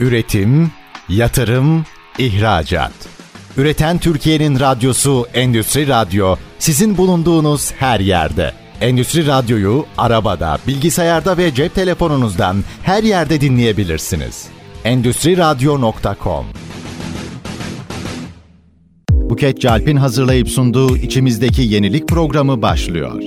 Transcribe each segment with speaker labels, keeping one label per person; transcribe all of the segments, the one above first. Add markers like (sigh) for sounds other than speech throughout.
Speaker 1: Üretim, yatırım, ihracat. Üreten Türkiye'nin radyosu Endüstri Radyo sizin bulunduğunuz her yerde. Endüstri Radyo'yu arabada, bilgisayarda ve cep telefonunuzdan her yerde dinleyebilirsiniz. Endüstri Radyo.com Buket Calp'in hazırlayıp sunduğu içimizdeki yenilik programı başlıyor.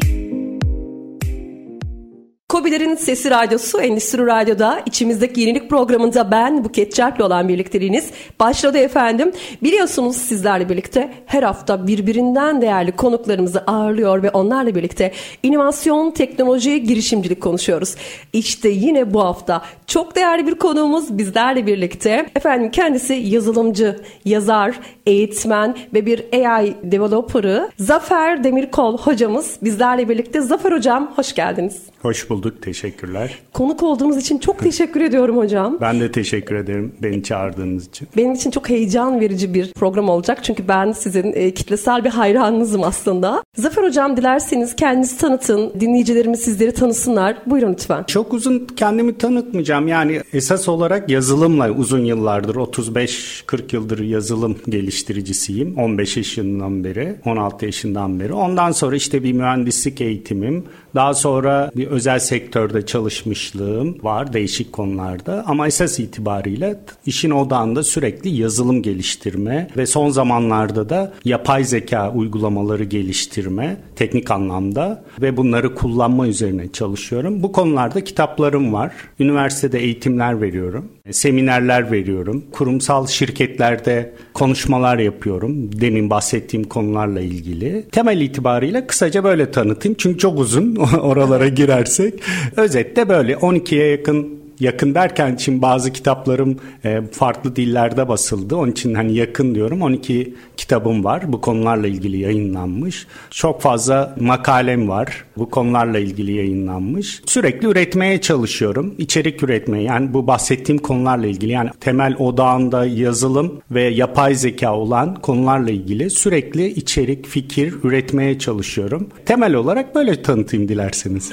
Speaker 2: Kobilerin Sesi Radyosu Endüstri Radyo'da içimizdeki yenilik programında ben Buket Çarp'le olan birlikteliğiniz başladı efendim. Biliyorsunuz sizlerle birlikte her hafta birbirinden değerli konuklarımızı ağırlıyor ve onlarla birlikte inovasyon, teknoloji, girişimcilik konuşuyoruz. İşte yine bu hafta çok değerli bir konuğumuz bizlerle birlikte. Efendim kendisi yazılımcı, yazar, eğitmen ve bir AI developer'ı Zafer Demirkol hocamız bizlerle birlikte. Zafer hocam hoş geldiniz.
Speaker 3: Hoş bulduk, teşekkürler.
Speaker 2: Konuk olduğunuz için çok teşekkür ediyorum hocam. (laughs)
Speaker 3: Ben de teşekkür ederim beni çağırdığınız için.
Speaker 2: Benim için çok heyecan verici bir program olacak. Çünkü ben sizin e, kitlesel bir hayranınızım aslında. Zafer hocam dilerseniz kendinizi tanıtın. Dinleyicilerimiz sizleri tanısınlar. Buyurun lütfen.
Speaker 3: Çok uzun kendimi tanıtmayacağım. Yani esas olarak yazılımla uzun yıllardır 35-40 yıldır yazılım geliştiricisiyim. 15 yaşından beri, 16 yaşından beri. Ondan sonra işte bir mühendislik eğitimim. Daha sonra bir özel sektörde çalışmışlığım var değişik konularda ama esas itibariyle işin odağında sürekli yazılım geliştirme ve son zamanlarda da yapay zeka uygulamaları geliştirme teknik anlamda ve bunları kullanma üzerine çalışıyorum. Bu konularda kitaplarım var. Üniversitede eğitimler veriyorum. Seminerler veriyorum. Kurumsal şirketlerde konuşmalar yapıyorum. Demin bahsettiğim konularla ilgili. Temel itibariyle kısaca böyle tanıtayım. Çünkü çok uzun (laughs) oralara girersek. Özetle böyle 12'ye yakın yakın derken için bazı kitaplarım e, farklı dillerde basıldı. Onun için hani yakın diyorum. 12 kitabım var. Bu konularla ilgili yayınlanmış. Çok fazla makalem var. Bu konularla ilgili yayınlanmış. Sürekli üretmeye çalışıyorum. İçerik üretmeye yani bu bahsettiğim konularla ilgili yani temel odağında yazılım ve yapay zeka olan konularla ilgili sürekli içerik, fikir üretmeye çalışıyorum. Temel olarak böyle tanıtayım dilerseniz.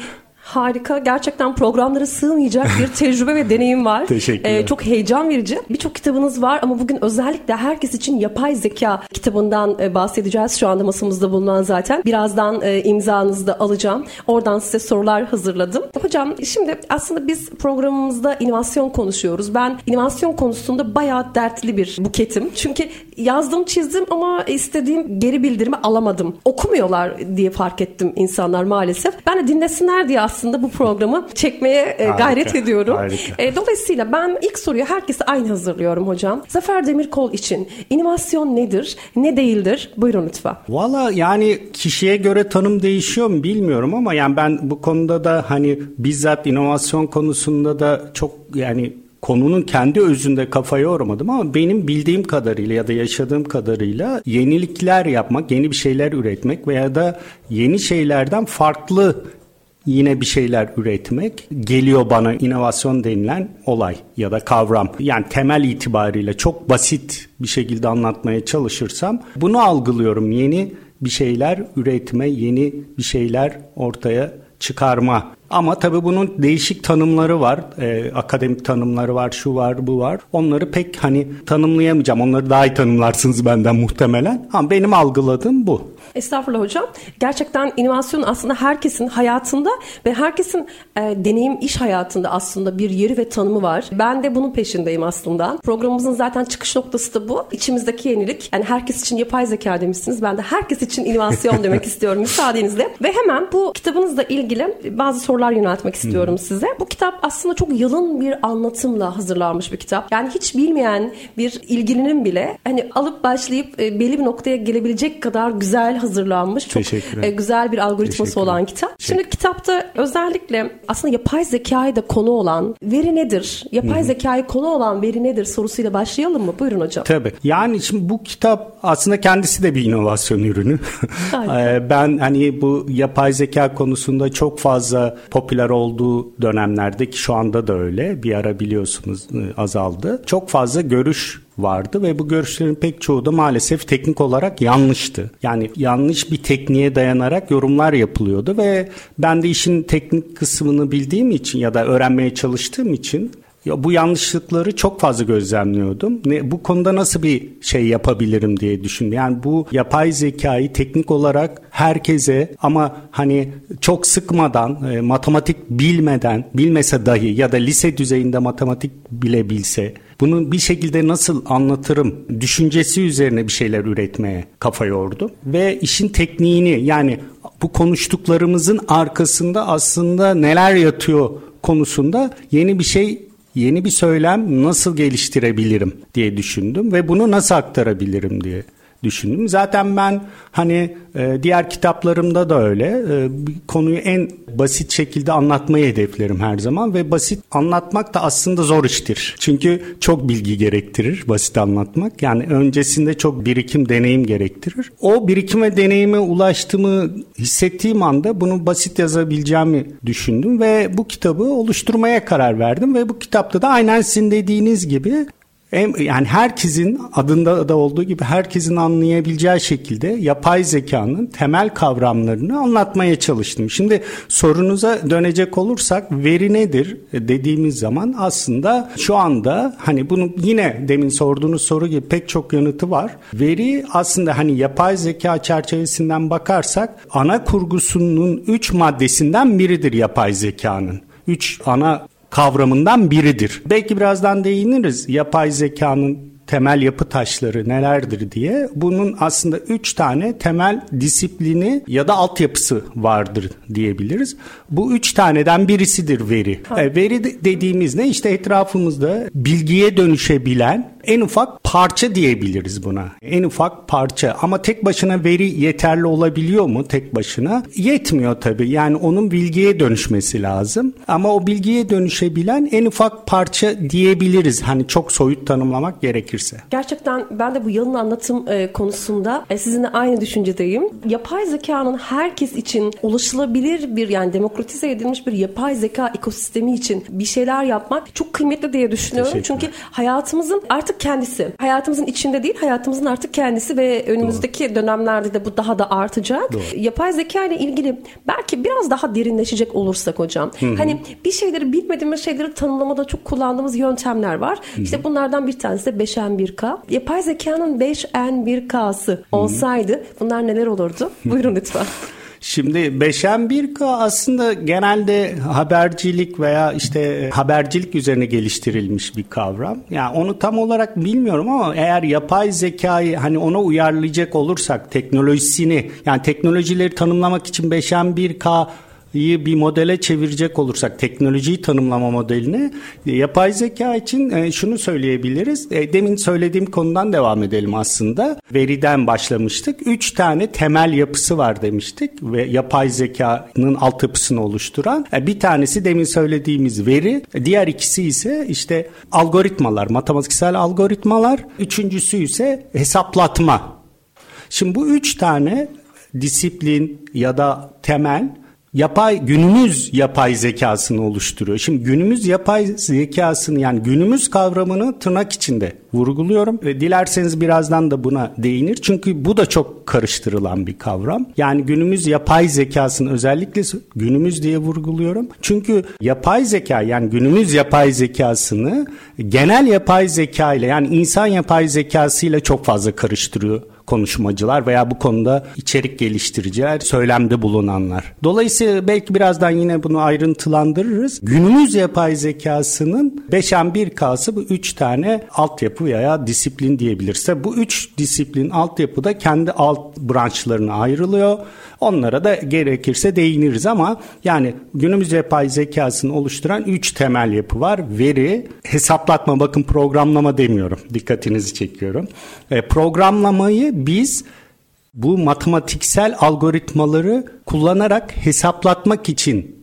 Speaker 2: Harika. Gerçekten programlara sığmayacak bir (laughs) tecrübe ve deneyim var.
Speaker 3: Teşekkürler. Ee,
Speaker 2: çok heyecan verici. Birçok kitabınız var ama bugün özellikle herkes için yapay zeka kitabından e, bahsedeceğiz. Şu anda masamızda bulunan zaten. Birazdan e, imzanızı da alacağım. Oradan size sorular hazırladım. Hocam şimdi aslında biz programımızda inovasyon konuşuyoruz. Ben inovasyon konusunda bayağı dertli bir buketim. Çünkü yazdım çizdim ama istediğim geri bildirimi alamadım. Okumuyorlar diye fark ettim insanlar maalesef. Ben de dinlesinler diye aslında bu programı çekmeye e, harika, gayret ediyorum.
Speaker 3: Harika.
Speaker 2: E, dolayısıyla ben ilk soruyu herkese aynı hazırlıyorum hocam. Zafer Demirkol için inovasyon nedir, ne değildir? Buyurun lütfen.
Speaker 3: Valla yani kişiye göre tanım değişiyor mu bilmiyorum ama yani ben bu konuda da hani bizzat inovasyon konusunda da çok yani konunun kendi özünde kafa yormadım ama benim bildiğim kadarıyla ya da yaşadığım kadarıyla yenilikler yapmak, yeni bir şeyler üretmek veya da yeni şeylerden farklı yine bir şeyler üretmek geliyor bana inovasyon denilen olay ya da kavram. Yani temel itibariyle çok basit bir şekilde anlatmaya çalışırsam bunu algılıyorum. Yeni bir şeyler üretme, yeni bir şeyler ortaya çıkarma ama tabii bunun değişik tanımları var. E, akademik tanımları var, şu var, bu var. Onları pek hani tanımlayamayacağım. Onları daha iyi tanımlarsınız benden muhtemelen. Ama benim algıladığım bu.
Speaker 2: Estağfurullah hocam. Gerçekten inovasyon aslında herkesin hayatında ve herkesin e, deneyim iş hayatında aslında bir yeri ve tanımı var. Ben de bunun peşindeyim aslında. Programımızın zaten çıkış noktası da bu. İçimizdeki yenilik. Yani herkes için yapay zeka demişsiniz. Ben de herkes için inovasyon (laughs) demek istiyorum müsaadenizle. Ve hemen bu kitabınızla ilgili bazı sorular yöneltmek istiyorum hmm. size. Bu kitap aslında çok yalın bir anlatımla hazırlanmış bir kitap. Yani hiç bilmeyen bir ilgilinin bile hani alıp başlayıp e, belli bir noktaya gelebilecek kadar güzel hazırlanmış. Çok e, güzel bir algoritması olan kitap. Şimdi kitapta özellikle aslında yapay zekayı da konu olan veri nedir? Yapay hmm. zekayı konu olan veri nedir sorusuyla başlayalım mı? Buyurun hocam.
Speaker 3: Tabii. Yani şimdi bu kitap aslında kendisi de bir inovasyon ürünü. (laughs) E, ben hani bu yapay zeka konusunda çok fazla popüler olduğu dönemlerde ki şu anda da öyle bir ara biliyorsunuz e, azaldı. Çok fazla görüş vardı ve bu görüşlerin pek çoğu da maalesef teknik olarak yanlıştı. Yani yanlış bir tekniğe dayanarak yorumlar yapılıyordu ve ben de işin teknik kısmını bildiğim için ya da öğrenmeye çalıştığım için ya bu yanlışlıkları çok fazla gözlemliyordum. Ne, bu konuda nasıl bir şey yapabilirim diye düşündüm. Yani bu yapay zekayı teknik olarak herkese ama hani çok sıkmadan, e, matematik bilmeden, bilmese dahi ya da lise düzeyinde matematik bile bilse bunu bir şekilde nasıl anlatırım düşüncesi üzerine bir şeyler üretmeye kafa yordum. Ve işin tekniğini yani bu konuştuklarımızın arkasında aslında neler yatıyor konusunda yeni bir şey yeni bir söylem nasıl geliştirebilirim diye düşündüm ve bunu nasıl aktarabilirim diye düşündüm. Zaten ben hani e, diğer kitaplarımda da öyle e, konuyu en basit şekilde anlatmayı hedeflerim her zaman ve basit anlatmak da aslında zor iştir. Çünkü çok bilgi gerektirir basit anlatmak. Yani öncesinde çok birikim, deneyim gerektirir. O birikim ve deneyime ulaştığımı hissettiğim anda bunu basit yazabileceğimi düşündüm ve bu kitabı oluşturmaya karar verdim ve bu kitapta da aynen sizin dediğiniz gibi yani herkesin adında da olduğu gibi herkesin anlayabileceği şekilde yapay zekanın temel kavramlarını anlatmaya çalıştım. Şimdi sorunuza dönecek olursak veri nedir dediğimiz zaman aslında şu anda hani bunu yine demin sorduğunuz soru gibi pek çok yanıtı var. Veri aslında hani yapay zeka çerçevesinden bakarsak ana kurgusunun üç maddesinden biridir yapay zekanın. Üç ana kavramından biridir. Belki birazdan değiniriz yapay zekanın temel yapı taşları nelerdir diye. Bunun aslında üç tane temel disiplini ya da altyapısı vardır diyebiliriz. Bu üç taneden birisidir veri. E, veri dediğimiz ne? İşte etrafımızda bilgiye dönüşebilen en ufak parça diyebiliriz buna. En ufak parça ama tek başına veri yeterli olabiliyor mu tek başına? Yetmiyor tabii. Yani onun bilgiye dönüşmesi lazım. Ama o bilgiye dönüşebilen en ufak parça diyebiliriz. Hani çok soyut tanımlamak gerekirse.
Speaker 2: Gerçekten ben de bu yalın anlatım e, konusunda e, sizinle aynı düşüncedeyim. Yapay zekanın herkes için ulaşılabilir bir yani demokratize edilmiş bir yapay zeka ekosistemi için bir şeyler yapmak çok kıymetli diye düşünüyorum. Çünkü hayatımızın artık artık kendisi. Hayatımızın içinde değil, hayatımızın artık kendisi ve önümüzdeki Doğru. dönemlerde de bu daha da artacak. Doğru. Yapay zeka ile ilgili belki biraz daha derinleşecek olursak hocam. Hı-hı. Hani bir şeyleri bilmediğimiz şeyleri tanımlamada çok kullandığımız yöntemler var. Hı-hı. İşte bunlardan bir tanesi de 5N1K. Yapay zekanın 5N1K'sı olsaydı bunlar neler olurdu? (laughs) Buyurun lütfen.
Speaker 3: Şimdi 5M1K aslında genelde habercilik veya işte habercilik üzerine geliştirilmiş bir kavram. Yani onu tam olarak bilmiyorum ama eğer yapay zekayı hani ona uyarlayacak olursak teknolojisini yani teknolojileri tanımlamak için 5M1K bir modele çevirecek olursak teknolojiyi tanımlama modelini yapay zeka için e, şunu söyleyebiliriz. E, demin söylediğim konudan devam edelim aslında. Veriden başlamıştık. Üç tane temel yapısı var demiştik ve yapay zekanın altyapısını oluşturan. E, bir tanesi demin söylediğimiz veri. Diğer ikisi ise işte algoritmalar, matematiksel algoritmalar. Üçüncüsü ise hesaplatma. Şimdi bu üç tane disiplin ya da temel yapay günümüz yapay zekasını oluşturuyor. Şimdi günümüz yapay zekasını yani günümüz kavramını tırnak içinde vurguluyorum ve dilerseniz birazdan da buna değinir. Çünkü bu da çok karıştırılan bir kavram. Yani günümüz yapay zekasını özellikle günümüz diye vurguluyorum. Çünkü yapay zeka yani günümüz yapay zekasını genel yapay zeka ile yani insan yapay zekası ile çok fazla karıştırıyor konuşmacılar veya bu konuda içerik geliştiriciler, söylemde bulunanlar. Dolayısıyla belki birazdan yine bunu ayrıntılandırırız. Günümüz yapay zekasının 5'en 1 kası bu 3 tane altyapı veya disiplin diyebilirse bu 3 disiplin altyapıda kendi alt branşlarına ayrılıyor. Onlara da gerekirse değiniriz ama yani günümüz yapay zekasını oluşturan 3 temel yapı var. Veri, hesaplatma bakın programlama demiyorum. Dikkatinizi çekiyorum. E, programlamayı biz bu matematiksel algoritmaları kullanarak hesaplatmak için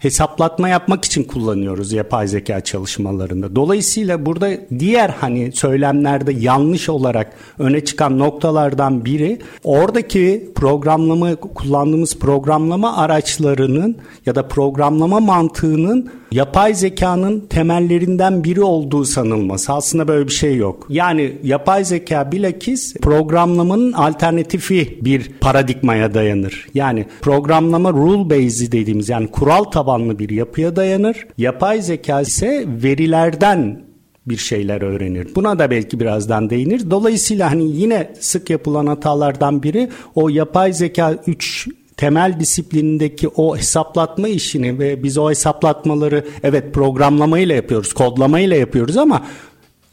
Speaker 3: hesaplatma yapmak için kullanıyoruz yapay zeka çalışmalarında. Dolayısıyla burada diğer hani söylemlerde yanlış olarak öne çıkan noktalardan biri oradaki programlama kullandığımız programlama araçlarının ya da programlama mantığının yapay zekanın temellerinden biri olduğu sanılması. Aslında böyle bir şey yok. Yani yapay zeka bilakis programlamanın alternatifi bir paradigmaya dayanır. Yani programlama rule based dediğimiz yani kural tabanlı tabanlı bir yapıya dayanır. Yapay zeka ise verilerden bir şeyler öğrenir. Buna da belki birazdan değinir. Dolayısıyla hani yine sık yapılan hatalardan biri o yapay zeka 3 temel disiplinindeki o hesaplatma işini ve biz o hesaplatmaları evet programlamayla yapıyoruz, kodlamayla yapıyoruz ama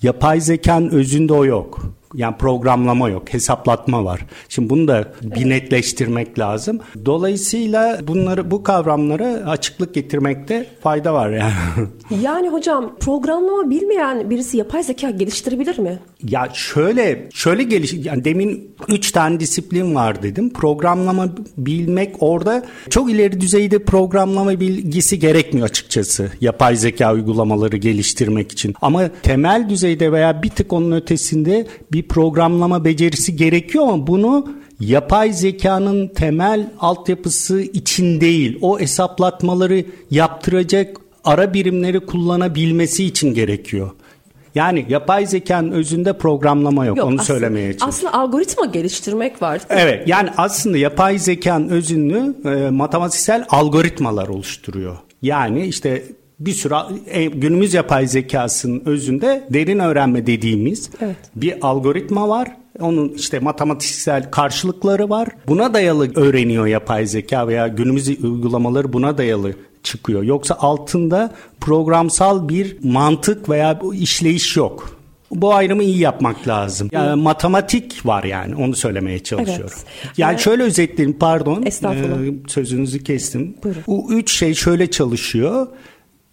Speaker 3: yapay zekanın özünde o yok. Yani programlama yok, hesaplatma var. Şimdi bunu da bir netleştirmek lazım. Dolayısıyla bunları bu kavramlara açıklık getirmekte fayda var yani. (laughs)
Speaker 2: Yani hocam programlama bilmeyen birisi yapay zeka geliştirebilir mi?
Speaker 3: Ya şöyle şöyle geliş yani demin üç tane disiplin var dedim. Programlama bilmek orada çok ileri düzeyde programlama bilgisi gerekmiyor açıkçası. Yapay zeka uygulamaları geliştirmek için. Ama temel düzeyde veya bir tık onun ötesinde bir programlama becerisi gerekiyor ama bunu yapay zekanın temel altyapısı için değil, o hesaplatmaları yaptıracak ara birimleri kullanabilmesi için gerekiyor. Yani yapay zekanın özünde programlama yok, yok onu aslında, söylemeye çalışıyorum.
Speaker 2: Aslında algoritma geliştirmek var.
Speaker 3: Evet yani aslında yapay zekanın özünü e, matematiksel algoritmalar oluşturuyor. Yani işte bir sürü e, günümüz yapay zekasının özünde derin öğrenme dediğimiz evet. bir algoritma var. Onun işte matematiksel karşılıkları var. Buna dayalı öğreniyor yapay zeka veya günümüz uygulamaları buna dayalı çıkıyor. Yoksa altında programsal bir mantık veya işleyiş yok. Bu ayrımı iyi yapmak lazım. Yani matematik var yani onu söylemeye çalışıyorum. Evet. Yani evet. şöyle özetleyeyim pardon. Estağfurullah. E, sözünüzü kestim. Buyurun. Bu üç şey şöyle çalışıyor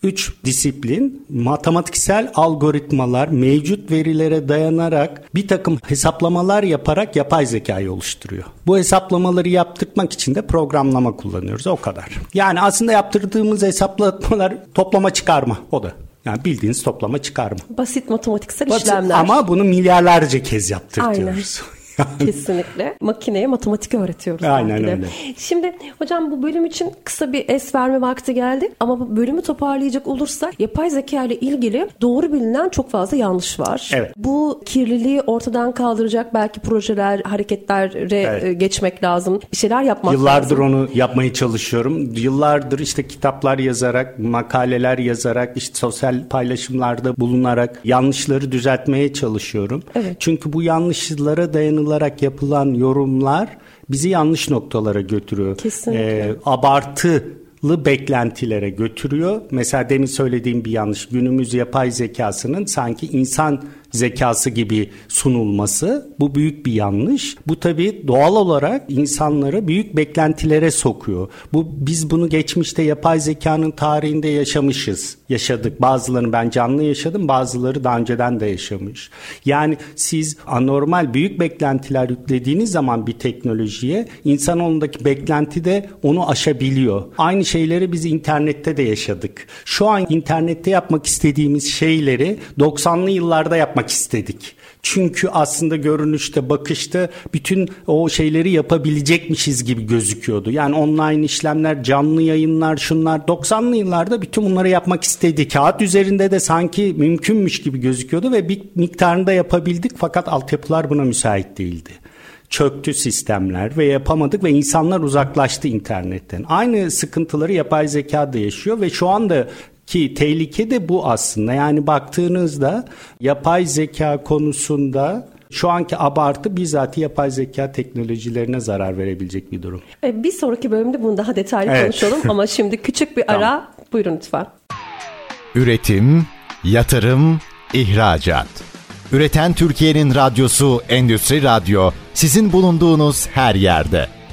Speaker 3: üç disiplin matematiksel algoritmalar mevcut verilere dayanarak bir takım hesaplamalar yaparak yapay zekayı oluşturuyor. Bu hesaplamaları yaptırmak için de programlama kullanıyoruz o kadar. Yani aslında yaptırdığımız hesaplamalar toplama çıkarma o da. Yani bildiğiniz toplama çıkarma.
Speaker 2: Basit matematiksel Basit, işlemler.
Speaker 3: Ama bunu milyarlarca kez yaptırtıyoruz. Aynen.
Speaker 2: Kesinlikle. Makineye matematik öğretiyoruz. Aynen öyle. Şimdi hocam bu bölüm için kısa bir es verme vakti geldi. Ama bu bölümü toparlayacak olursak yapay zeka ile ilgili doğru bilinen çok fazla yanlış var. Evet. Bu kirliliği ortadan kaldıracak belki projeler, hareketlere evet. E, geçmek lazım. Bir şeyler yapmak
Speaker 3: Yıllardır
Speaker 2: lazım.
Speaker 3: onu yapmaya çalışıyorum. Yıllardır işte kitaplar yazarak, makaleler yazarak, işte sosyal paylaşımlarda bulunarak yanlışları düzeltmeye çalışıyorum. Evet. Çünkü bu yanlışlara dayanılan kullanılarak yapılan yorumlar bizi yanlış noktalara götürüyor.
Speaker 2: Kesinlikle. Ee,
Speaker 3: abartılı beklentilere götürüyor. Mesela demin söylediğim bir yanlış. Günümüz yapay zekasının sanki insan zekası gibi sunulması bu büyük bir yanlış. Bu tabii doğal olarak insanları büyük beklentilere sokuyor. Bu biz bunu geçmişte yapay zekanın tarihinde yaşamışız. Yaşadık. Bazılarını ben canlı yaşadım, bazıları daha önceden de yaşamış. Yani siz anormal büyük beklentiler yüklediğiniz zaman bir teknolojiye insan onundaki beklenti de onu aşabiliyor. Aynı şeyleri biz internette de yaşadık. Şu an internette yapmak istediğimiz şeyleri 90'lı yıllarda yapmak yapmak istedik. Çünkü aslında görünüşte, bakışta bütün o şeyleri yapabilecekmişiz gibi gözüküyordu. Yani online işlemler, canlı yayınlar, şunlar 90'lı yıllarda bütün bunları yapmak istedik. Kağıt üzerinde de sanki mümkünmüş gibi gözüküyordu ve bir miktarında yapabildik fakat altyapılar buna müsait değildi çöktü sistemler ve yapamadık ve insanlar uzaklaştı internetten. Aynı sıkıntıları yapay zeka da yaşıyor ve şu anda ki tehlike de bu aslında. Yani baktığınızda yapay zeka konusunda şu anki abartı bizzat yapay zeka teknolojilerine zarar verebilecek bir durum.
Speaker 2: E, bir sonraki bölümde bunu daha detaylı evet. konuşalım (laughs) ama şimdi küçük bir ara. Tamam. Buyurun lütfen.
Speaker 1: Üretim, yatırım, ihracat. Üreten Türkiye'nin radyosu Endüstri Radyo sizin bulunduğunuz her yerde.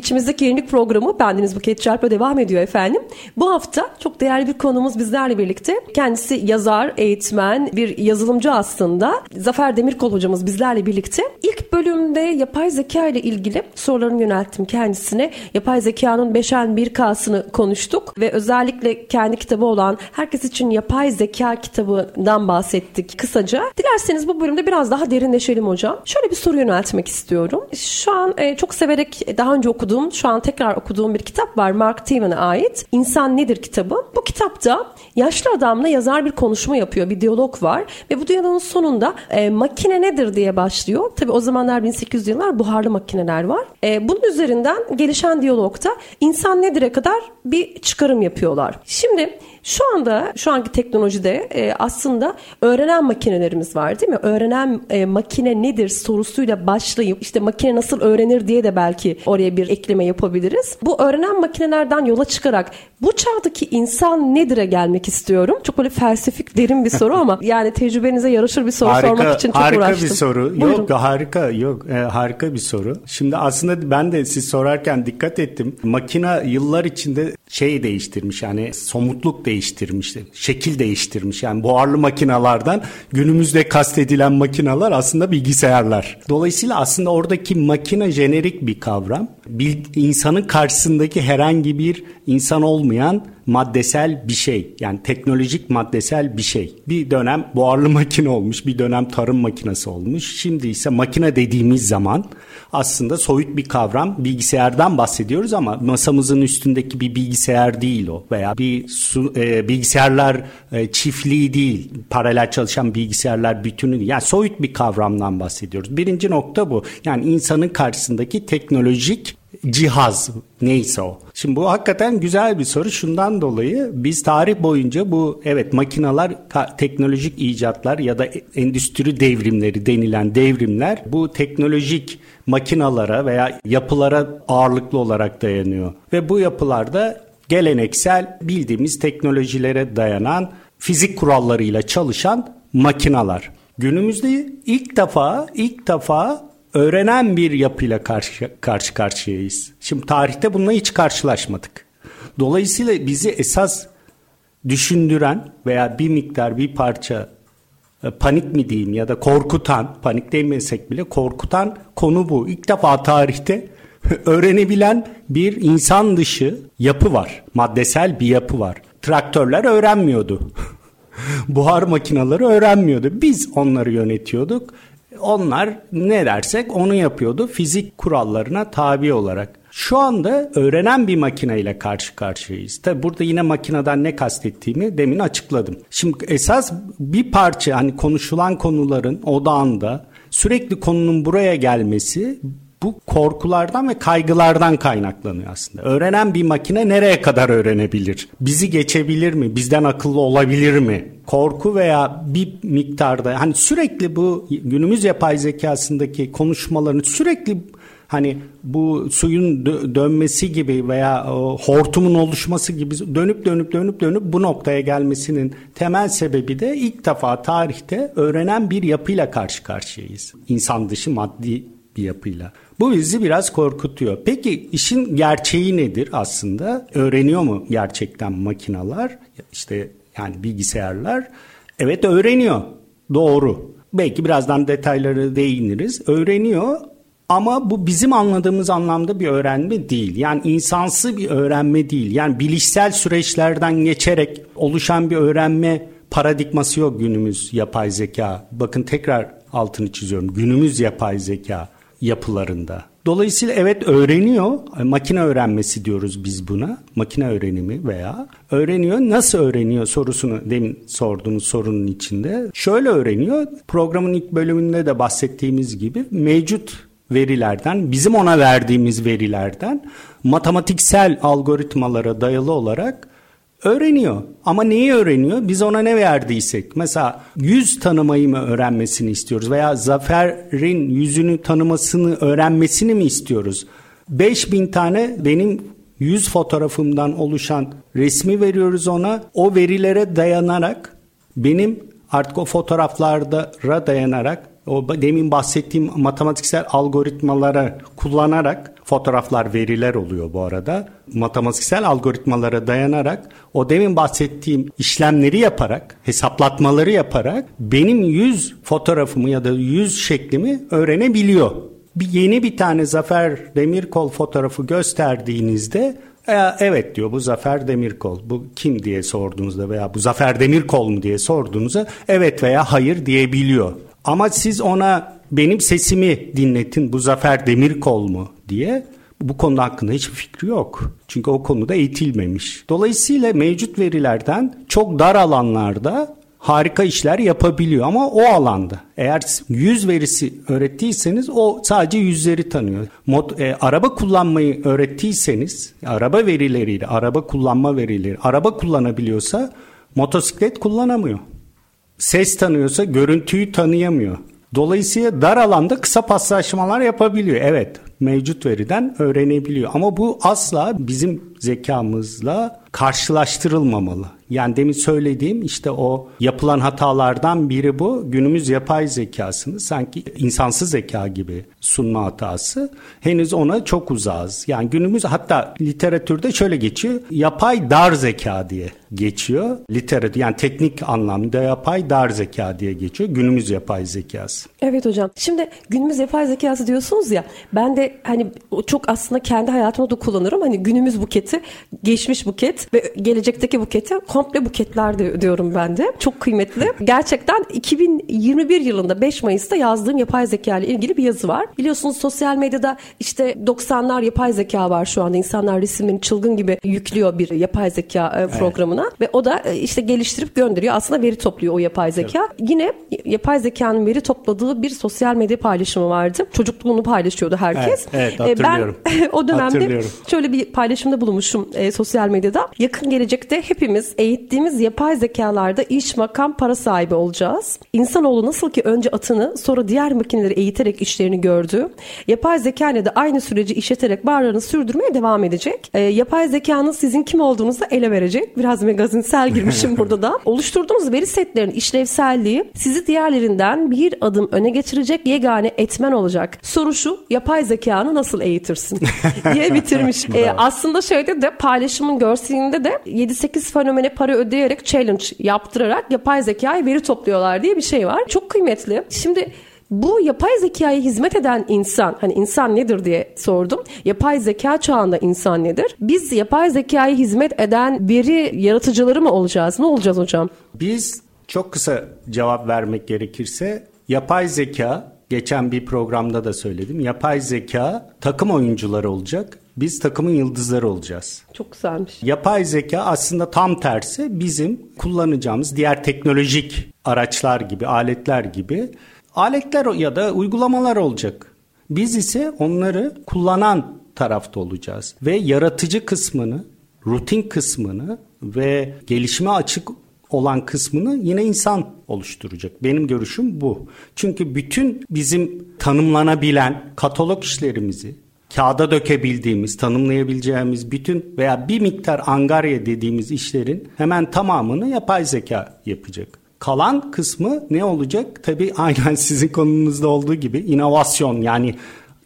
Speaker 2: İçimizdeki yenilik programı Bendeniz Buket Çarp'a devam ediyor efendim. Bu hafta çok değerli bir konumuz bizlerle birlikte. Kendisi yazar, eğitmen, bir yazılımcı aslında. Zafer Demirkol hocamız bizlerle birlikte. İlk bölümde yapay zeka ile ilgili sorularımı yönelttim kendisine. Yapay zekanın 5'en 1K'sını konuştuk ve özellikle kendi kitabı olan Herkes için Yapay Zeka kitabından bahsettik kısaca. Dilerseniz bu bölümde biraz daha derinleşelim hocam. Şöyle bir soru yöneltmek istiyorum. Şu an e, çok severek daha önce okudum okuduğum, şu an tekrar okuduğum bir kitap var. Mark Twain'e ait. İnsan Nedir kitabı. Bu kitapta yaşlı adamla yazar bir konuşma yapıyor. Bir diyalog var. Ve bu diyalogun sonunda e, makine nedir diye başlıyor. Tabii o zamanlar 1800 yıllar buharlı makineler var. E, bunun üzerinden gelişen diyalogta insan nedir'e kadar bir çıkarım yapıyorlar. Şimdi şu anda şu anki teknolojide e, aslında öğrenen makinelerimiz var değil mi? Öğrenen e, makine nedir sorusuyla başlayıp işte makine nasıl öğrenir diye de belki oraya bir ekleme yapabiliriz. Bu öğrenen makinelerden yola çıkarak bu çağdaki insan nedir'e gelmek istiyorum. Çok böyle felsefik derin bir soru ama (laughs) yani tecrübenize yaraşır bir soru
Speaker 3: harika,
Speaker 2: sormak için çok
Speaker 3: harika
Speaker 2: uğraştım.
Speaker 3: Harika bir soru.
Speaker 2: Buyurun.
Speaker 3: Yok harika yok e, harika bir soru. Şimdi aslında ben de siz sorarken dikkat ettim. Makina yıllar içinde şey değiştirmiş yani somutluk değiştirmiş, şekil değiştirmiş. Yani buharlı makinalardan günümüzde kastedilen makinalar aslında bilgisayarlar. Dolayısıyla aslında oradaki makine jenerik bir kavram. Bir insanın karşısındaki herhangi bir insan olmayan maddesel bir şey. Yani teknolojik maddesel bir şey. Bir dönem buharlı (laughs) makine olmuş, bir dönem tarım makinesi olmuş. Şimdi ise makine dediğimiz zaman aslında soyut bir kavram. Bilgisayardan bahsediyoruz ama masamızın üstündeki bir bilgisayar değil o veya bir su, e, bilgisayarlar e, çiftliği değil. Paralel çalışan bilgisayarlar bütünü değil. Yani soyut bir kavramdan bahsediyoruz. Birinci nokta bu. Yani insanın karşısındaki teknolojik cihaz neyse o. Şimdi bu hakikaten güzel bir soru. Şundan dolayı biz tarih boyunca bu evet makinalar teknolojik icatlar ya da endüstri devrimleri denilen devrimler bu teknolojik makinalara veya yapılara ağırlıklı olarak dayanıyor. Ve bu yapılarda geleneksel bildiğimiz teknolojilere dayanan fizik kurallarıyla çalışan makinalar. Günümüzde ilk defa ilk defa öğrenen bir yapıyla karşı, karşı karşıyayız. Şimdi tarihte bununla hiç karşılaşmadık. Dolayısıyla bizi esas düşündüren veya bir miktar bir parça e, panik mi diyeyim ya da korkutan, panik demesek bile korkutan konu bu. İlk defa tarihte (laughs) öğrenebilen bir insan dışı yapı var. Maddesel bir yapı var. Traktörler öğrenmiyordu. (laughs) Buhar makineleri öğrenmiyordu. Biz onları yönetiyorduk onlar ne dersek onu yapıyordu fizik kurallarına tabi olarak. Şu anda öğrenen bir makineyle karşı karşıyayız. Tabi burada yine makineden ne kastettiğimi demin açıkladım. Şimdi esas bir parça hani konuşulan konuların odağında sürekli konunun buraya gelmesi bu korkulardan ve kaygılardan kaynaklanıyor aslında. Öğrenen bir makine nereye kadar öğrenebilir? Bizi geçebilir mi? Bizden akıllı olabilir mi? Korku veya bir miktarda hani sürekli bu günümüz yapay zekasındaki konuşmaların sürekli hani bu suyun dö- dönmesi gibi veya hortumun oluşması gibi dönüp dönüp dönüp dönüp bu noktaya gelmesinin temel sebebi de ilk defa tarihte öğrenen bir yapıyla karşı karşıyayız. İnsan dışı maddi bir yapıyla. Bu bizi biraz korkutuyor. Peki işin gerçeği nedir aslında? Öğreniyor mu gerçekten makinalar? İşte yani bilgisayarlar. Evet öğreniyor. Doğru. Belki birazdan detayları değiniriz. Öğreniyor ama bu bizim anladığımız anlamda bir öğrenme değil. Yani insansı bir öğrenme değil. Yani bilişsel süreçlerden geçerek oluşan bir öğrenme paradigması yok günümüz yapay zeka. Bakın tekrar altını çiziyorum. Günümüz yapay zeka yapılarında. Dolayısıyla evet öğreniyor. Makine öğrenmesi diyoruz biz buna. Makine öğrenimi veya öğreniyor. Nasıl öğreniyor sorusunu demin sorduğunuz sorunun içinde. Şöyle öğreniyor. Programın ilk bölümünde de bahsettiğimiz gibi mevcut verilerden, bizim ona verdiğimiz verilerden matematiksel algoritmalara dayalı olarak Öğreniyor ama neyi öğreniyor? Biz ona ne verdiysek. Mesela yüz tanımayı mı öğrenmesini istiyoruz veya Zafer'in yüzünü tanımasını öğrenmesini mi istiyoruz? 5000 tane benim yüz fotoğrafımdan oluşan resmi veriyoruz ona. O verilere dayanarak benim artık o fotoğraflara dayanarak o demin bahsettiğim matematiksel algoritmalara kullanarak fotoğraflar veriler oluyor bu arada. Matematiksel algoritmalara dayanarak o demin bahsettiğim işlemleri yaparak, hesaplatmaları yaparak benim yüz fotoğrafımı ya da yüz şeklimi öğrenebiliyor. Bir yeni bir tane Zafer Demirkol fotoğrafı gösterdiğinizde e, evet diyor bu Zafer Demirkol. Bu kim diye sorduğunuzda veya bu Zafer Demirkol mu diye sorduğunuzda evet veya hayır diyebiliyor. Ama siz ona benim sesimi dinletin bu Zafer Demirkol mu diye bu konu hakkında hiçbir fikri yok. Çünkü o konuda eğitilmemiş. Dolayısıyla mevcut verilerden çok dar alanlarda harika işler yapabiliyor ama o alanda. Eğer yüz verisi öğrettiyseniz o sadece yüzleri tanıyor. Mod, e, araba kullanmayı öğrettiyseniz araba verileriyle araba kullanma verileri araba kullanabiliyorsa motosiklet kullanamıyor. Ses tanıyorsa görüntüyü tanıyamıyor. Dolayısıyla dar alanda kısa paslaşmalar yapabiliyor. Evet mevcut veriden öğrenebiliyor. Ama bu asla bizim zekamızla karşılaştırılmamalı. Yani demin söylediğim işte o yapılan hatalardan biri bu. Günümüz yapay zekasını sanki insansız zeka gibi sunma hatası. Henüz ona çok uzağız. Yani günümüz hatta literatürde şöyle geçiyor. Yapay dar zeka diye geçiyor. Literatür yani teknik anlamda yapay dar zeka diye geçiyor. Günümüz yapay zekası.
Speaker 2: Evet hocam. Şimdi günümüz yapay zekası diyorsunuz ya. Ben de hani çok aslında kendi hayatımda da kullanırım. Hani günümüz buketi, geçmiş buket ve gelecekteki buketi komple buketler diyorum ben de. Çok kıymetli. (laughs) Gerçekten 2021 yılında 5 Mayıs'ta yazdığım yapay zeka ile ilgili bir yazı var. Biliyorsunuz sosyal medyada işte 90'lar yapay zeka var şu anda. İnsanlar resimlerini çılgın gibi yüklüyor bir yapay zeka evet. programına ve o da e, işte geliştirip gönderiyor. Aslında veri topluyor o yapay zeka. Evet. Yine yapay zekanın veri topladığı bir sosyal medya paylaşımı vardı. Çocukluğunu paylaşıyordu herkes.
Speaker 3: Evet, evet hatırlıyorum.
Speaker 2: Ben (laughs) o dönemde şöyle bir paylaşımda bulunmuşum e, sosyal medyada. Yakın gelecekte hepimiz eğittiğimiz yapay zekalarda iş, makam, para sahibi olacağız. İnsanoğlu nasıl ki önce atını sonra diğer makineleri eğiterek işlerini gördü. Yapay zeka ile de aynı süreci işleterek varlığını sürdürmeye devam edecek. E, yapay zekanın sizin kim olduğunuzu ele verecek. Biraz magazinsel girmişim burada da. (laughs) Oluşturduğunuz veri setlerinin işlevselliği sizi diğerlerinden bir adım öne geçirecek yegane etmen olacak. Soru şu, yapay zekanı nasıl eğitirsin (laughs) diye bitirmiş. e, aslında şöyle de paylaşımın görselinde de 7-8 fenomene para ödeyerek challenge yaptırarak yapay zekayı veri topluyorlar diye bir şey var. Çok kıymetli. Şimdi bu yapay zekaya hizmet eden insan, hani insan nedir diye sordum. Yapay zeka çağında insan nedir? Biz yapay zekaya hizmet eden veri yaratıcıları mı olacağız? Ne olacağız hocam?
Speaker 3: Biz çok kısa cevap vermek gerekirse yapay zeka geçen bir programda da söyledim. Yapay zeka takım oyuncuları olacak. Biz takımın yıldızları olacağız.
Speaker 2: Çok güzelmiş.
Speaker 3: Yapay zeka aslında tam tersi bizim kullanacağımız diğer teknolojik araçlar gibi, aletler gibi aletler ya da uygulamalar olacak. Biz ise onları kullanan tarafta olacağız ve yaratıcı kısmını, rutin kısmını ve gelişime açık olan kısmını yine insan oluşturacak. Benim görüşüm bu. Çünkü bütün bizim tanımlanabilen katalog işlerimizi, kağıda dökebildiğimiz, tanımlayabileceğimiz bütün veya bir miktar angarya dediğimiz işlerin hemen tamamını yapay zeka yapacak. Kalan kısmı ne olacak? Tabii aynen (laughs) sizin konunuzda olduğu gibi inovasyon yani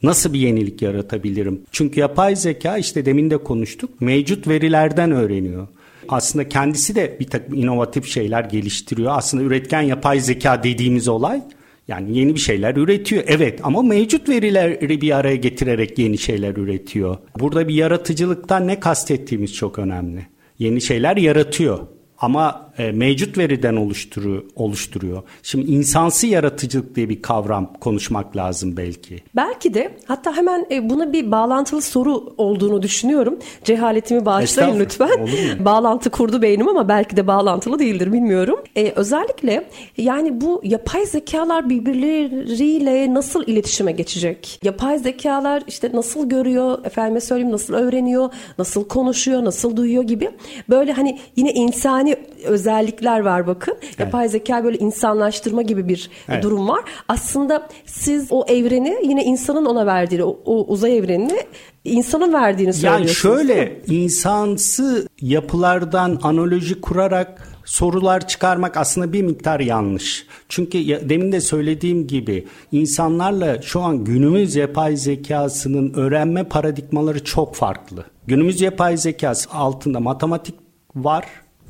Speaker 3: nasıl bir yenilik yaratabilirim? Çünkü yapay zeka işte demin de konuştuk mevcut verilerden öğreniyor. Aslında kendisi de bir takım inovatif şeyler geliştiriyor. Aslında üretken yapay zeka dediğimiz olay yani yeni bir şeyler üretiyor. Evet ama mevcut verileri bir araya getirerek yeni şeyler üretiyor. Burada bir yaratıcılıktan ne kastettiğimiz çok önemli. Yeni şeyler yaratıyor ama e, mevcut veriden oluşturuyor, oluşturuyor. Şimdi insansı yaratıcılık diye bir kavram konuşmak lazım belki.
Speaker 2: Belki de hatta hemen e, buna bir bağlantılı soru olduğunu düşünüyorum. Cehaletimi bağışlayın lütfen. (laughs) Bağlantı kurdu beynim ama belki de bağlantılı değildir bilmiyorum. E, özellikle yani bu yapay zekalar birbirleriyle nasıl iletişime geçecek? Yapay zekalar işte nasıl görüyor, efendime söyleyeyim nasıl öğreniyor, nasıl konuşuyor, nasıl duyuyor gibi. Böyle hani yine insani özellikler var bakın. Evet. Yapay zeka böyle insanlaştırma gibi bir evet. durum var. Aslında siz o evreni yine insanın ona verdiği o, o uzay evrenini insanın verdiğini söylüyorsunuz.
Speaker 3: Yani şöyle insansı yapılardan analoji kurarak sorular çıkarmak aslında bir miktar yanlış. Çünkü demin de söylediğim gibi insanlarla şu an günümüz yapay zekasının öğrenme paradigmaları çok farklı. Günümüz yapay zekası altında matematik var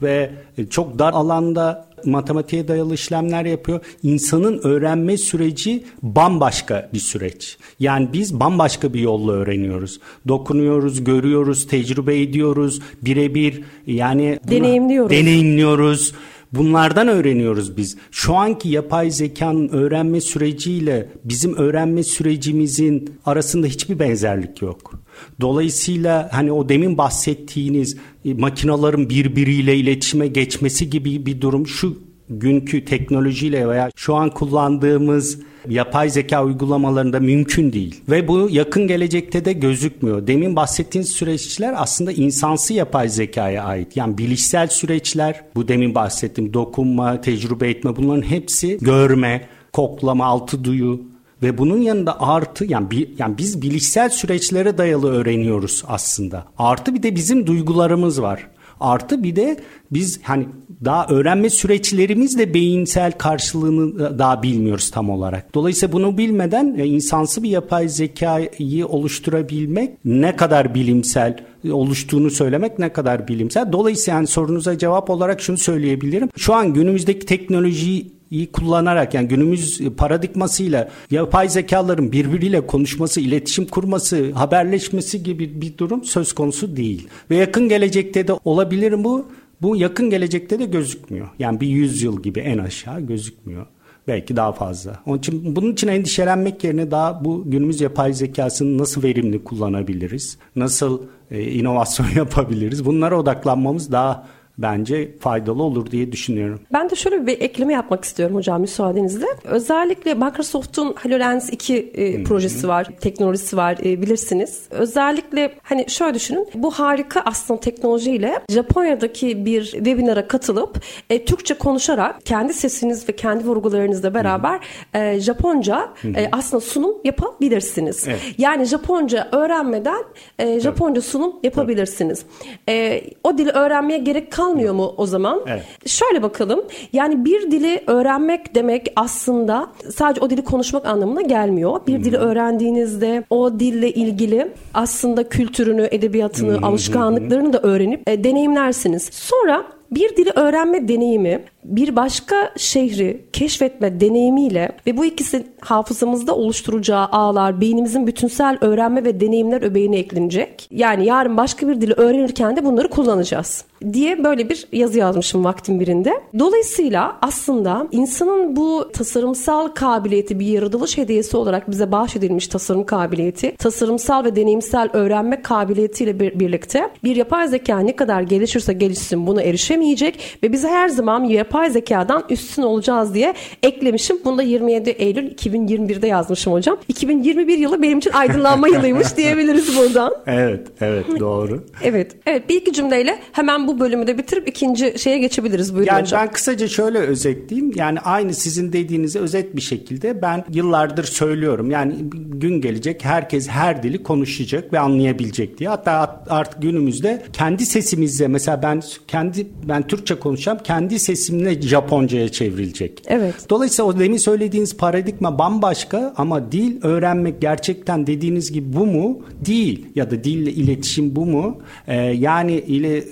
Speaker 3: ve çok dar alanda matematiğe dayalı işlemler yapıyor. İnsanın öğrenme süreci bambaşka bir süreç. Yani biz bambaşka bir yolla öğreniyoruz. Dokunuyoruz, görüyoruz, tecrübe ediyoruz, birebir yani
Speaker 2: deneyimliyoruz.
Speaker 3: Deneyimliyoruz. Bunlardan öğreniyoruz biz. Şu anki yapay zekanın öğrenme süreciyle bizim öğrenme sürecimizin arasında hiçbir benzerlik yok. Dolayısıyla hani o demin bahsettiğiniz e, makinaların birbiriyle iletişime geçmesi gibi bir durum şu günkü teknolojiyle veya şu an kullandığımız yapay zeka uygulamalarında mümkün değil. Ve bu yakın gelecekte de gözükmüyor. Demin bahsettiğiniz süreçler aslında insansı yapay zekaya ait. Yani bilişsel süreçler, bu demin bahsettiğim dokunma, tecrübe etme bunların hepsi görme, koklama, altı duyu, ve bunun yanında artı yani bir, yani biz bilişsel süreçlere dayalı öğreniyoruz aslında. Artı bir de bizim duygularımız var. Artı bir de biz hani daha öğrenme süreçlerimiz de beyinsel karşılığını daha bilmiyoruz tam olarak. Dolayısıyla bunu bilmeden e, insansı bir yapay zekayı oluşturabilmek ne kadar bilimsel oluştuğunu söylemek ne kadar bilimsel. Dolayısıyla yani sorunuza cevap olarak şunu söyleyebilirim. Şu an günümüzdeki teknolojiyi iyi kullanarak yani günümüz paradigmasıyla yapay zekaların birbiriyle konuşması, iletişim kurması, haberleşmesi gibi bir durum söz konusu değil. Ve yakın gelecekte de olabilir bu. Bu yakın gelecekte de gözükmüyor. Yani bir yüzyıl gibi en aşağı gözükmüyor. Belki daha fazla. Onun için bunun için endişelenmek yerine daha bu günümüz yapay zekasını nasıl verimli kullanabiliriz? Nasıl e, inovasyon (laughs) yapabiliriz? Bunlara odaklanmamız daha bence faydalı olur diye düşünüyorum.
Speaker 2: Ben de şöyle bir ekleme yapmak istiyorum hocam müsaadenizle. Özellikle Microsoft'un HoloLens 2 e, projesi var, teknolojisi var e, bilirsiniz. Özellikle hani şöyle düşünün. Bu harika aslında teknolojiyle Japonya'daki bir webinara katılıp e, Türkçe konuşarak kendi sesiniz ve kendi vurgularınızla beraber e, Japonca e, aslında sunum yapabilirsiniz. Evet. Yani Japonca öğrenmeden e, Japonca evet. sunum yapabilirsiniz. E, o dili öğrenmeye gerek kalmıyor kalmıyor mu o zaman? Evet. Şöyle bakalım. Yani bir dili öğrenmek demek aslında sadece o dili konuşmak anlamına gelmiyor. Bir hmm. dili öğrendiğinizde o dille ilgili aslında kültürünü, edebiyatını, hmm. alışkanlıklarını da öğrenip e, deneyimlersiniz. Sonra bir dili öğrenme deneyimi bir başka şehri keşfetme deneyimiyle ve bu ikisi hafızamızda oluşturacağı ağlar beynimizin bütünsel öğrenme ve deneyimler öbeğine eklenecek. Yani yarın başka bir dili öğrenirken de bunları kullanacağız diye böyle bir yazı yazmışım vaktin birinde. Dolayısıyla aslında insanın bu tasarımsal kabiliyeti bir yaratılış hediyesi olarak bize bahşedilmiş tasarım kabiliyeti, tasarımsal ve deneyimsel öğrenme kabiliyetiyle bir, birlikte bir yapay zeka ne kadar gelişirse gelişsin buna erişemeyecek ve bize her zaman yapay yapay zekadan üstün olacağız diye eklemişim. Bunu da 27 Eylül 2021'de yazmışım hocam. 2021 yılı benim için aydınlanma yılıymış (laughs) diyebiliriz buradan.
Speaker 3: Evet, evet doğru.
Speaker 2: evet, evet bir iki cümleyle hemen bu bölümü de bitirip ikinci şeye geçebiliriz. Buyurun
Speaker 3: yani
Speaker 2: hocam.
Speaker 3: Ben kısaca şöyle özetleyeyim. Yani aynı sizin dediğinizi özet bir şekilde ben yıllardır söylüyorum. Yani gün gelecek herkes her dili konuşacak ve anlayabilecek diye. Hatta artık günümüzde kendi sesimizle mesela ben kendi ben Türkçe konuşacağım. Kendi sesimle Japonca'ya çevrilecek.
Speaker 2: Evet.
Speaker 3: Dolayısıyla o demin söylediğiniz paradigma bambaşka ama dil öğrenmek gerçekten dediğiniz gibi bu mu? Değil. Ya da dille iletişim bu mu? Ee, yani ile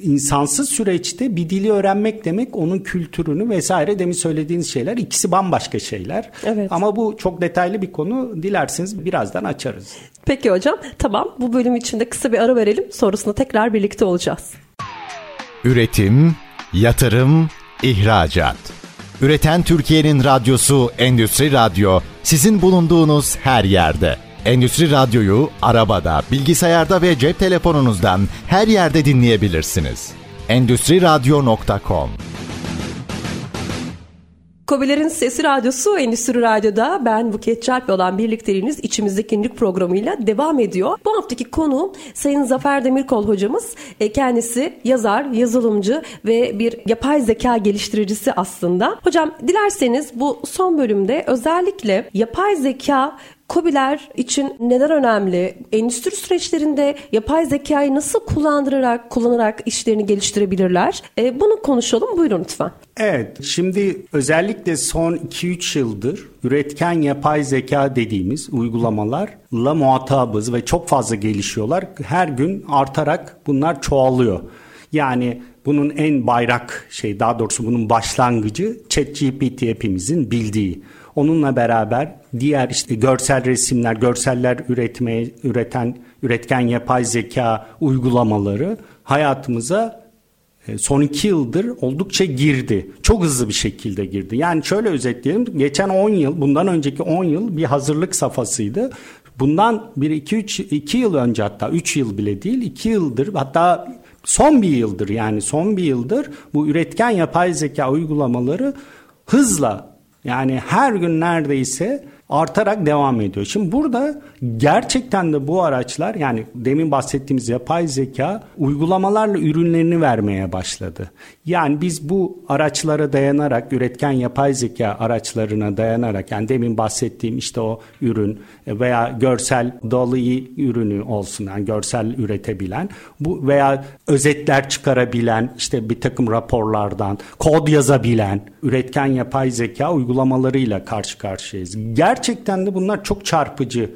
Speaker 3: insansız süreçte bir dili öğrenmek demek onun kültürünü vesaire demin söylediğiniz şeyler ikisi bambaşka şeyler. Evet. Ama bu çok detaylı bir konu. Dilerseniz birazdan açarız.
Speaker 2: Peki hocam. Tamam. Bu bölüm içinde kısa bir ara verelim. Sonrasında tekrar birlikte olacağız.
Speaker 1: Üretim, yatırım, ihracat. Üreten Türkiye'nin radyosu Endüstri Radyo sizin bulunduğunuz her yerde. Endüstri Radyo'yu arabada, bilgisayarda ve cep telefonunuzdan her yerde dinleyebilirsiniz. Endüstri Radyo.com
Speaker 2: Kobilerin Sesi Radyosu Endüstri Radyo'da ben Buket Çarp olan birlikteliğiniz içimizdeki günlük programıyla devam ediyor. Bu haftaki konu Sayın Zafer Demirkol hocamız. E, kendisi yazar, yazılımcı ve bir yapay zeka geliştiricisi aslında. Hocam dilerseniz bu son bölümde özellikle yapay zeka COBİ'ler için neden önemli? Endüstri süreçlerinde yapay zekayı nasıl kullandırarak, kullanarak işlerini geliştirebilirler? E, bunu konuşalım. Buyurun lütfen.
Speaker 3: Evet, şimdi özellikle son 2-3 yıldır üretken yapay zeka dediğimiz uygulamalarla muhatabız ve çok fazla gelişiyorlar. Her gün artarak bunlar çoğalıyor. Yani bunun en bayrak şey daha doğrusu bunun başlangıcı ChatGPT hepimizin bildiği. Onunla beraber diğer işte görsel resimler, görseller üretmeye üreten üretken yapay zeka uygulamaları hayatımıza e, son iki yıldır oldukça girdi. Çok hızlı bir şekilde girdi. Yani şöyle özetleyelim. Geçen 10 yıl, bundan önceki 10 yıl bir hazırlık safhasıydı. bundan bir iki üç iki yıl önce hatta üç yıl bile değil iki yıldır hatta son bir yıldır yani son bir yıldır bu üretken yapay zeka uygulamaları hızla yani her gün neredeyse artarak devam ediyor. Şimdi burada gerçekten de bu araçlar yani demin bahsettiğimiz yapay zeka uygulamalarla ürünlerini vermeye başladı. Yani biz bu araçlara dayanarak üretken yapay zeka araçlarına dayanarak yani demin bahsettiğim işte o ürün veya görsel Dolly ürünü olsun yani görsel üretebilen bu veya özetler çıkarabilen işte bir takım raporlardan kod yazabilen üretken yapay zeka uygulamalarıyla karşı karşıyayız. Gerçekten de bunlar çok çarpıcı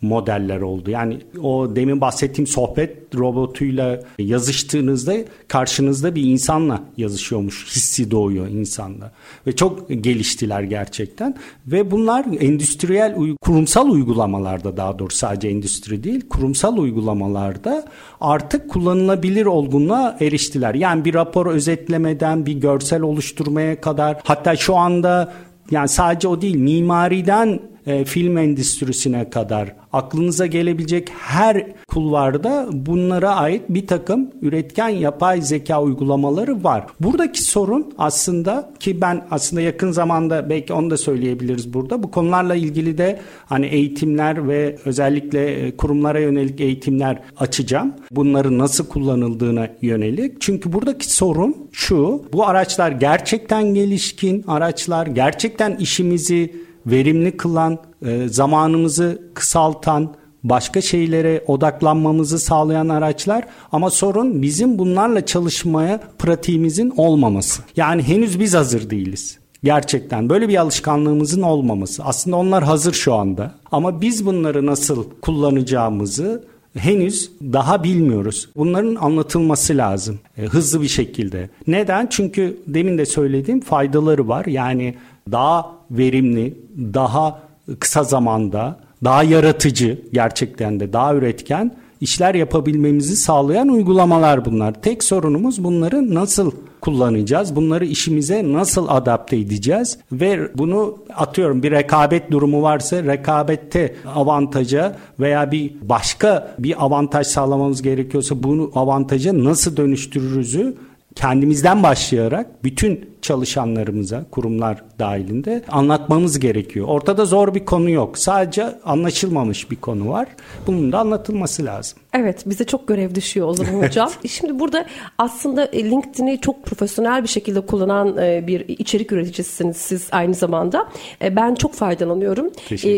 Speaker 3: modeller oldu. Yani o demin bahsettiğim sohbet robotuyla yazıştığınızda karşınızda bir insanla yazışıyormuş hissi doğuyor insanda. Ve çok geliştiler gerçekten. Ve bunlar endüstriyel, kurumsal uygulamalarda daha doğrusu sadece endüstri değil, kurumsal uygulamalarda artık kullanılabilir olgunluğa eriştiler. Yani bir rapor özetlemeden bir görsel oluşturmaya kadar hatta şu anda yani sadece o değil mimariden e, film endüstrisine kadar aklınıza gelebilecek her kulvarda bunlara ait bir takım üretken yapay zeka uygulamaları var. Buradaki sorun aslında ki ben aslında yakın zamanda belki onu da söyleyebiliriz burada. Bu konularla ilgili de hani eğitimler ve özellikle e, kurumlara yönelik eğitimler açacağım. Bunları nasıl kullanıldığına yönelik. Çünkü buradaki sorun şu. Bu araçlar gerçekten gelişkin araçlar, gerçekten işimizi verimli kılan, e, zamanımızı kısaltan, başka şeylere odaklanmamızı sağlayan araçlar ama sorun bizim bunlarla çalışmaya pratiğimizin olmaması. Yani henüz biz hazır değiliz. Gerçekten böyle bir alışkanlığımızın olmaması. Aslında onlar hazır şu anda ama biz bunları nasıl kullanacağımızı henüz daha bilmiyoruz. Bunların anlatılması lazım e, hızlı bir şekilde. Neden? Çünkü demin de söylediğim faydaları var. Yani daha verimli, daha kısa zamanda, daha yaratıcı gerçekten de daha üretken işler yapabilmemizi sağlayan uygulamalar bunlar. Tek sorunumuz bunları nasıl kullanacağız? Bunları işimize nasıl adapte edeceğiz? Ve bunu atıyorum bir rekabet durumu varsa rekabette avantaja veya bir başka bir avantaj sağlamamız gerekiyorsa bunu avantaja nasıl dönüştürürüzü kendimizden başlayarak bütün çalışanlarımıza, kurumlar dahilinde anlatmamız gerekiyor. Ortada zor bir konu yok. Sadece anlaşılmamış bir konu var. Bunun da anlatılması lazım.
Speaker 2: Evet, bize çok görev düşüyor o zaman hocam. Şimdi burada aslında e, LinkedIn'i çok profesyonel bir şekilde kullanan e, bir içerik üreticisiniz siz aynı zamanda. E, ben çok faydalanıyorum.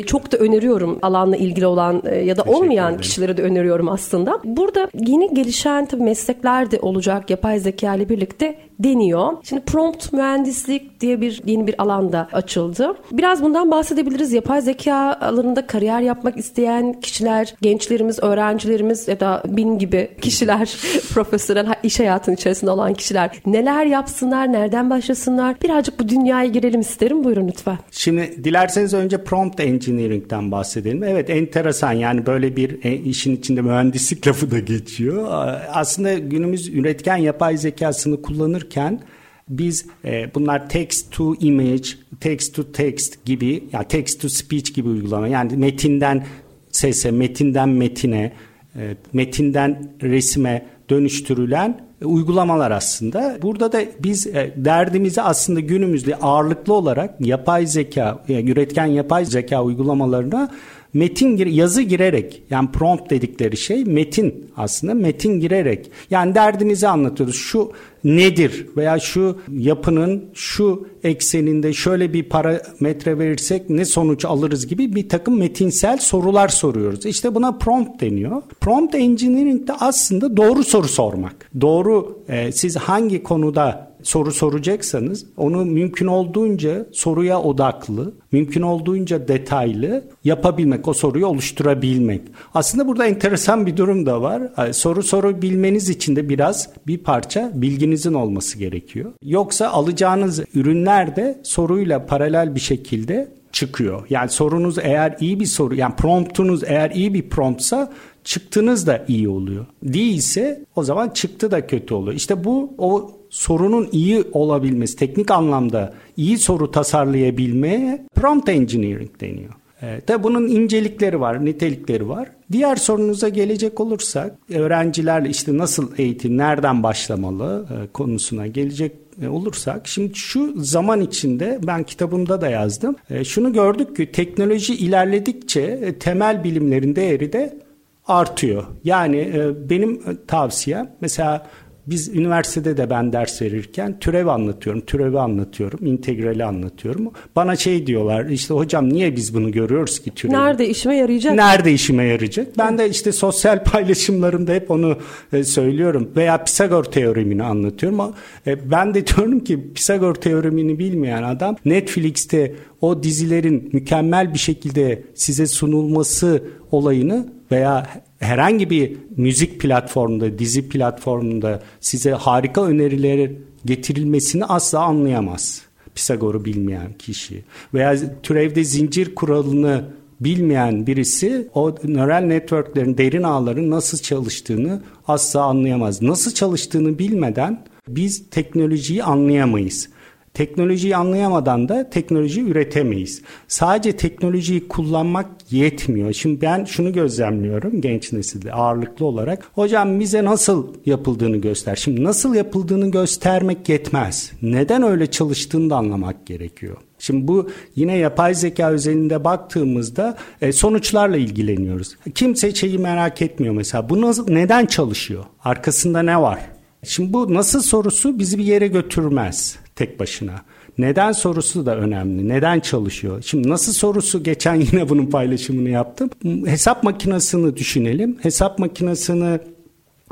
Speaker 2: Çok da öneriyorum alanla ilgili olan ya da olmayan kişilere de öneriyorum aslında. Burada yeni gelişen meslekler de olacak yapay zeka ile birlikte deniyor. Şimdi prompt mühendislik diye bir yeni bir alanda açıldı. Biraz bundan bahsedebiliriz. Yapay zeka alanında kariyer yapmak isteyen kişiler, gençlerimiz, öğrencilerimiz ya da bin gibi kişiler, (laughs) profesyonel iş hayatının içerisinde olan kişiler neler yapsınlar, nereden başlasınlar? Birazcık bu dünyaya girelim isterim. Buyurun lütfen.
Speaker 3: Şimdi dilerseniz önce prompt engineering'den bahsedelim. Evet enteresan yani böyle bir e, işin içinde mühendislik lafı da geçiyor. Aslında günümüz üretken yapay zekasını kullanırken biz e, bunlar text to image, text to text gibi ya text to speech gibi uygulama yani metinden sese, metinden metine, e, metinden resme dönüştürülen uygulamalar aslında. Burada da biz e, derdimizi aslında günümüzde ağırlıklı olarak yapay zeka, yani üretken yapay zeka uygulamalarına metin gir yazı girerek yani prompt dedikleri şey metin aslında metin girerek yani derdimizi anlatıyoruz. Şu nedir veya şu yapının şu ekseninde şöyle bir parametre verirsek ne sonuç alırız gibi bir takım metinsel sorular soruyoruz. İşte buna prompt deniyor. Prompt engineering de aslında doğru soru sormak. Doğru e, siz hangi konuda soru soracaksanız onu mümkün olduğunca soruya odaklı, mümkün olduğunca detaylı yapabilmek, o soruyu oluşturabilmek. Aslında burada enteresan bir durum da var. Soru sorabilmeniz için de biraz bir parça bilginizin olması gerekiyor. Yoksa alacağınız ürünler de soruyla paralel bir şekilde çıkıyor. Yani sorunuz eğer iyi bir soru, yani promptunuz eğer iyi bir promptsa çıktınız da iyi oluyor. Değilse o zaman çıktı da kötü oluyor. İşte bu o sorunun iyi olabilmesi, teknik anlamda iyi soru tasarlayabilmeye prompt engineering deniyor. E, tabi bunun incelikleri var, nitelikleri var. Diğer sorunuza gelecek olursak öğrencilerle işte nasıl eğitim, nereden başlamalı e, konusuna gelecek e, olursak şimdi şu zaman içinde ben kitabımda da yazdım. E, şunu gördük ki teknoloji ilerledikçe e, temel bilimlerin değeri de artıyor. Yani e, benim tavsiyem mesela biz üniversitede de ben ders verirken türev anlatıyorum, türevi anlatıyorum, integrali anlatıyorum. Bana şey diyorlar işte hocam niye biz bunu görüyoruz ki türevi?
Speaker 2: Nerede işime yarayacak?
Speaker 3: Nerede işime yarayacak? Ben de işte sosyal (laughs) paylaşımlarımda hep onu e, söylüyorum. Veya Pisagor teoremini anlatıyorum. E, ben de (laughs) diyorum ki Pisagor teoremini bilmeyen adam Netflix'te o dizilerin mükemmel bir şekilde size sunulması olayını veya herhangi bir müzik platformunda, dizi platformunda size harika öneriler getirilmesini asla anlayamaz. Pisagor'u bilmeyen kişi veya türevde zincir kuralını bilmeyen birisi o nöral networklerin, derin ağların nasıl çalıştığını asla anlayamaz. Nasıl çalıştığını bilmeden biz teknolojiyi anlayamayız. Teknolojiyi anlayamadan da teknoloji üretemeyiz. Sadece teknolojiyi kullanmak yetmiyor. Şimdi ben şunu gözlemliyorum genç nesilde ağırlıklı olarak. Hocam bize nasıl yapıldığını göster. Şimdi nasıl yapıldığını göstermek yetmez. Neden öyle çalıştığını da anlamak gerekiyor. Şimdi bu yine yapay zeka özelinde baktığımızda e, sonuçlarla ilgileniyoruz. Kimse şeyi merak etmiyor mesela. Bu nasıl, neden çalışıyor? Arkasında ne var? Şimdi bu nasıl sorusu bizi bir yere götürmez tek başına. Neden sorusu da önemli. Neden çalışıyor? Şimdi nasıl sorusu geçen (laughs) yine bunun paylaşımını yaptım. Hesap makinesini düşünelim. Hesap makinesini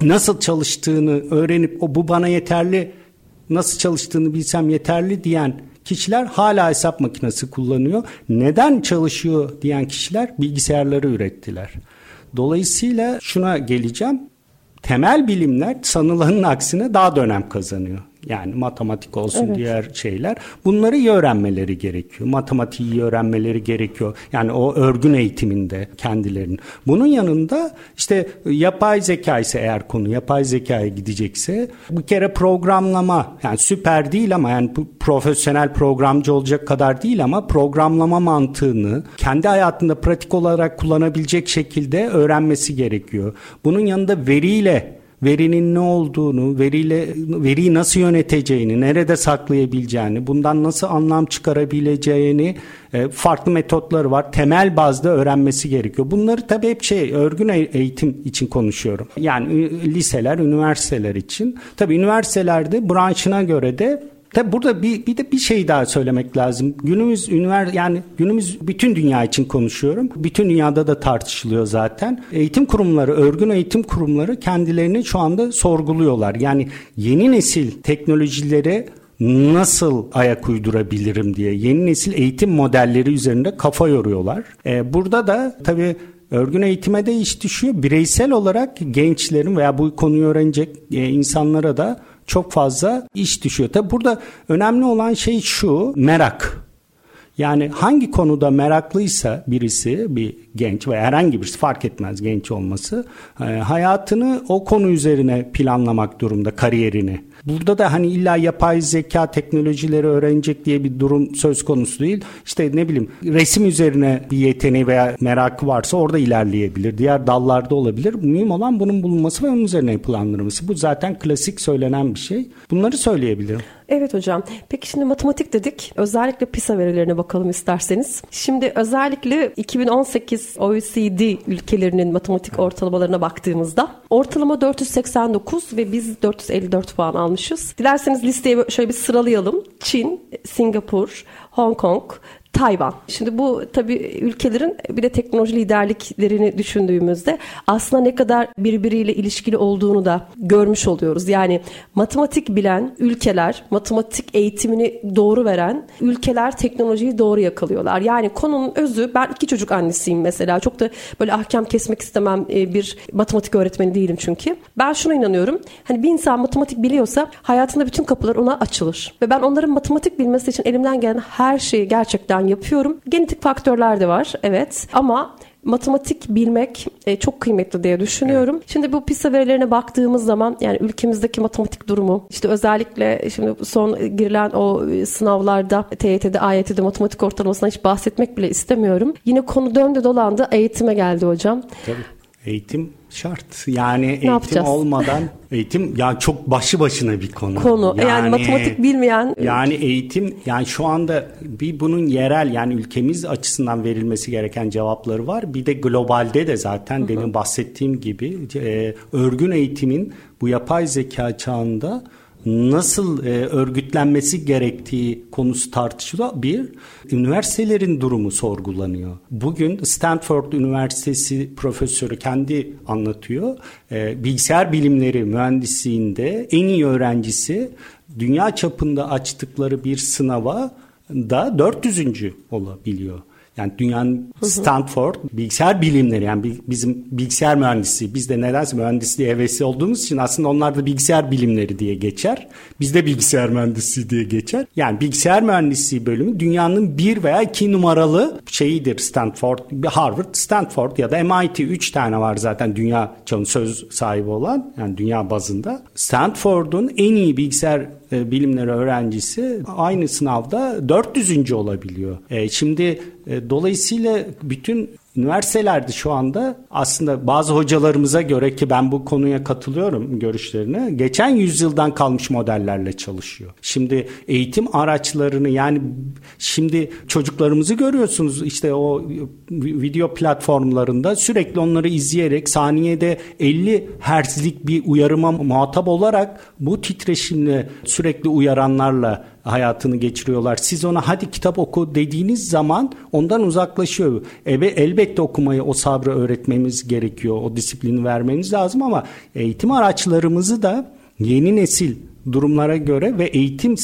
Speaker 3: nasıl çalıştığını öğrenip o bu bana yeterli nasıl çalıştığını bilsem yeterli diyen kişiler hala hesap makinesi kullanıyor. Neden çalışıyor diyen kişiler bilgisayarları ürettiler. Dolayısıyla şuna geleceğim. Temel bilimler sanılanın aksine daha da önem kazanıyor. Yani matematik olsun evet. diğer şeyler. Bunları iyi öğrenmeleri gerekiyor. Matematiği iyi öğrenmeleri gerekiyor. Yani o örgün eğitiminde kendilerinin. Bunun yanında işte yapay zeka ise eğer konu yapay zekaya gidecekse bir kere programlama yani süper değil ama yani profesyonel programcı olacak kadar değil ama programlama mantığını kendi hayatında pratik olarak kullanabilecek şekilde öğrenmesi gerekiyor. Bunun yanında veriyle verinin ne olduğunu, veriyle veriyi nasıl yöneteceğini, nerede saklayabileceğini, bundan nasıl anlam çıkarabileceğini e, farklı metotları var. Temel bazda öğrenmesi gerekiyor. Bunları tabii hep şey örgün e, eğitim için konuşuyorum. Yani liseler, üniversiteler için. Tabii üniversitelerde branşına göre de Tabi burada bir, bir de bir şey daha söylemek lazım. Günümüz ünivers yani günümüz bütün dünya için konuşuyorum. Bütün dünyada da tartışılıyor zaten. Eğitim kurumları, örgün eğitim kurumları kendilerini şu anda sorguluyorlar. Yani yeni nesil teknolojilere nasıl ayak uydurabilirim diye yeni nesil eğitim modelleri üzerinde kafa yoruyorlar. Ee, burada da tabii örgün eğitime de iş düşüyor. Bireysel olarak gençlerin veya bu konuyu öğrenecek e, insanlara da çok fazla iş düşüyor. Tabi burada önemli olan şey şu merak. Yani hangi konuda meraklıysa birisi bir genç veya herhangi birisi fark etmez genç olması e, hayatını o konu üzerine planlamak durumda kariyerini. Burada da hani illa yapay zeka teknolojileri öğrenecek diye bir durum söz konusu değil. İşte ne bileyim resim üzerine bir yeteneği veya merakı varsa orada ilerleyebilir. Diğer dallarda olabilir. Mühim olan bunun bulunması ve onun üzerine planlanması. Bu zaten klasik söylenen bir şey. Bunları söyleyebilirim.
Speaker 2: Evet hocam. Peki şimdi matematik dedik. Özellikle PISA verilerine bakalım isterseniz. Şimdi özellikle 2018 OECD ülkelerinin matematik ortalamalarına baktığımızda ortalama 489 ve biz 454 puan almışız. Dilerseniz listeye şöyle bir sıralayalım. Çin, Singapur, Hong Kong, Tayvan. Şimdi bu tabii ülkelerin bir de teknoloji liderliklerini düşündüğümüzde aslında ne kadar birbiriyle ilişkili olduğunu da görmüş oluyoruz. Yani matematik bilen ülkeler, matematik eğitimini doğru veren ülkeler teknolojiyi doğru yakalıyorlar. Yani konunun özü ben iki çocuk annesiyim mesela. Çok da böyle ahkam kesmek istemem e, bir matematik öğretmeni değilim çünkü. Ben şuna inanıyorum. Hani bir insan matematik biliyorsa hayatında bütün kapılar ona açılır. Ve ben onların matematik bilmesi için elimden gelen her şeyi gerçekten yapıyorum. Genetik faktörler de var evet ama matematik bilmek e, çok kıymetli diye düşünüyorum. Evet. Şimdi bu PISA verilerine baktığımız zaman yani ülkemizdeki matematik durumu işte özellikle şimdi son girilen o sınavlarda TYT'de, AYT'de matematik ortalamasından hiç bahsetmek bile istemiyorum. Yine konu döndü dolandı eğitime geldi hocam.
Speaker 3: Tabii. Eğitim şart. Yani ne eğitim yapacağız? olmadan eğitim yani çok başı başına bir konu.
Speaker 2: Konu. Yani, yani matematik bilmeyen
Speaker 3: yani eğitim yani şu anda bir bunun yerel yani ülkemiz açısından verilmesi gereken cevapları var. Bir de globalde de zaten Hı-hı. demin bahsettiğim gibi e, örgün eğitimin bu yapay zeka çağında nasıl e, örgütlenmesi gerektiği konusu tartışılıyor. Bir, üniversitelerin durumu sorgulanıyor. Bugün Stanford Üniversitesi profesörü kendi anlatıyor. E, bilgisayar bilimleri mühendisliğinde en iyi öğrencisi dünya çapında açtıkları bir sınava da 400. olabiliyor. Yani dünyanın Stanford bilgisayar bilimleri yani bizim bilgisayar mühendisi biz de nedense mühendisliği hevesi olduğumuz için aslında onlar da bilgisayar bilimleri diye geçer. Bizde bilgisayar mühendisi diye geçer. Yani bilgisayar mühendisliği bölümü dünyanın bir veya iki numaralı şeyidir Stanford, Harvard, Stanford ya da MIT üç tane var zaten dünya çağın söz sahibi olan yani dünya bazında. Stanford'un en iyi bilgisayar e, bilimleri öğrencisi aynı sınavda 400. olabiliyor. E, şimdi e, dolayısıyla bütün Üniversitelerde şu anda aslında bazı hocalarımıza göre ki ben bu konuya katılıyorum görüşlerine geçen yüzyıldan kalmış modellerle çalışıyor. Şimdi eğitim araçlarını yani şimdi çocuklarımızı görüyorsunuz işte o video platformlarında sürekli onları izleyerek saniyede 50 hertzlik bir uyarıma muhatap olarak bu titreşimle sürekli uyaranlarla hayatını geçiriyorlar. Siz ona hadi kitap oku dediğiniz zaman ondan uzaklaşıyor. Ebe, elbette okumayı, o sabrı öğretmemiz gerekiyor. O disiplini vermemiz lazım ama eğitim araçlarımızı da yeni nesil durumlara göre ve eğitim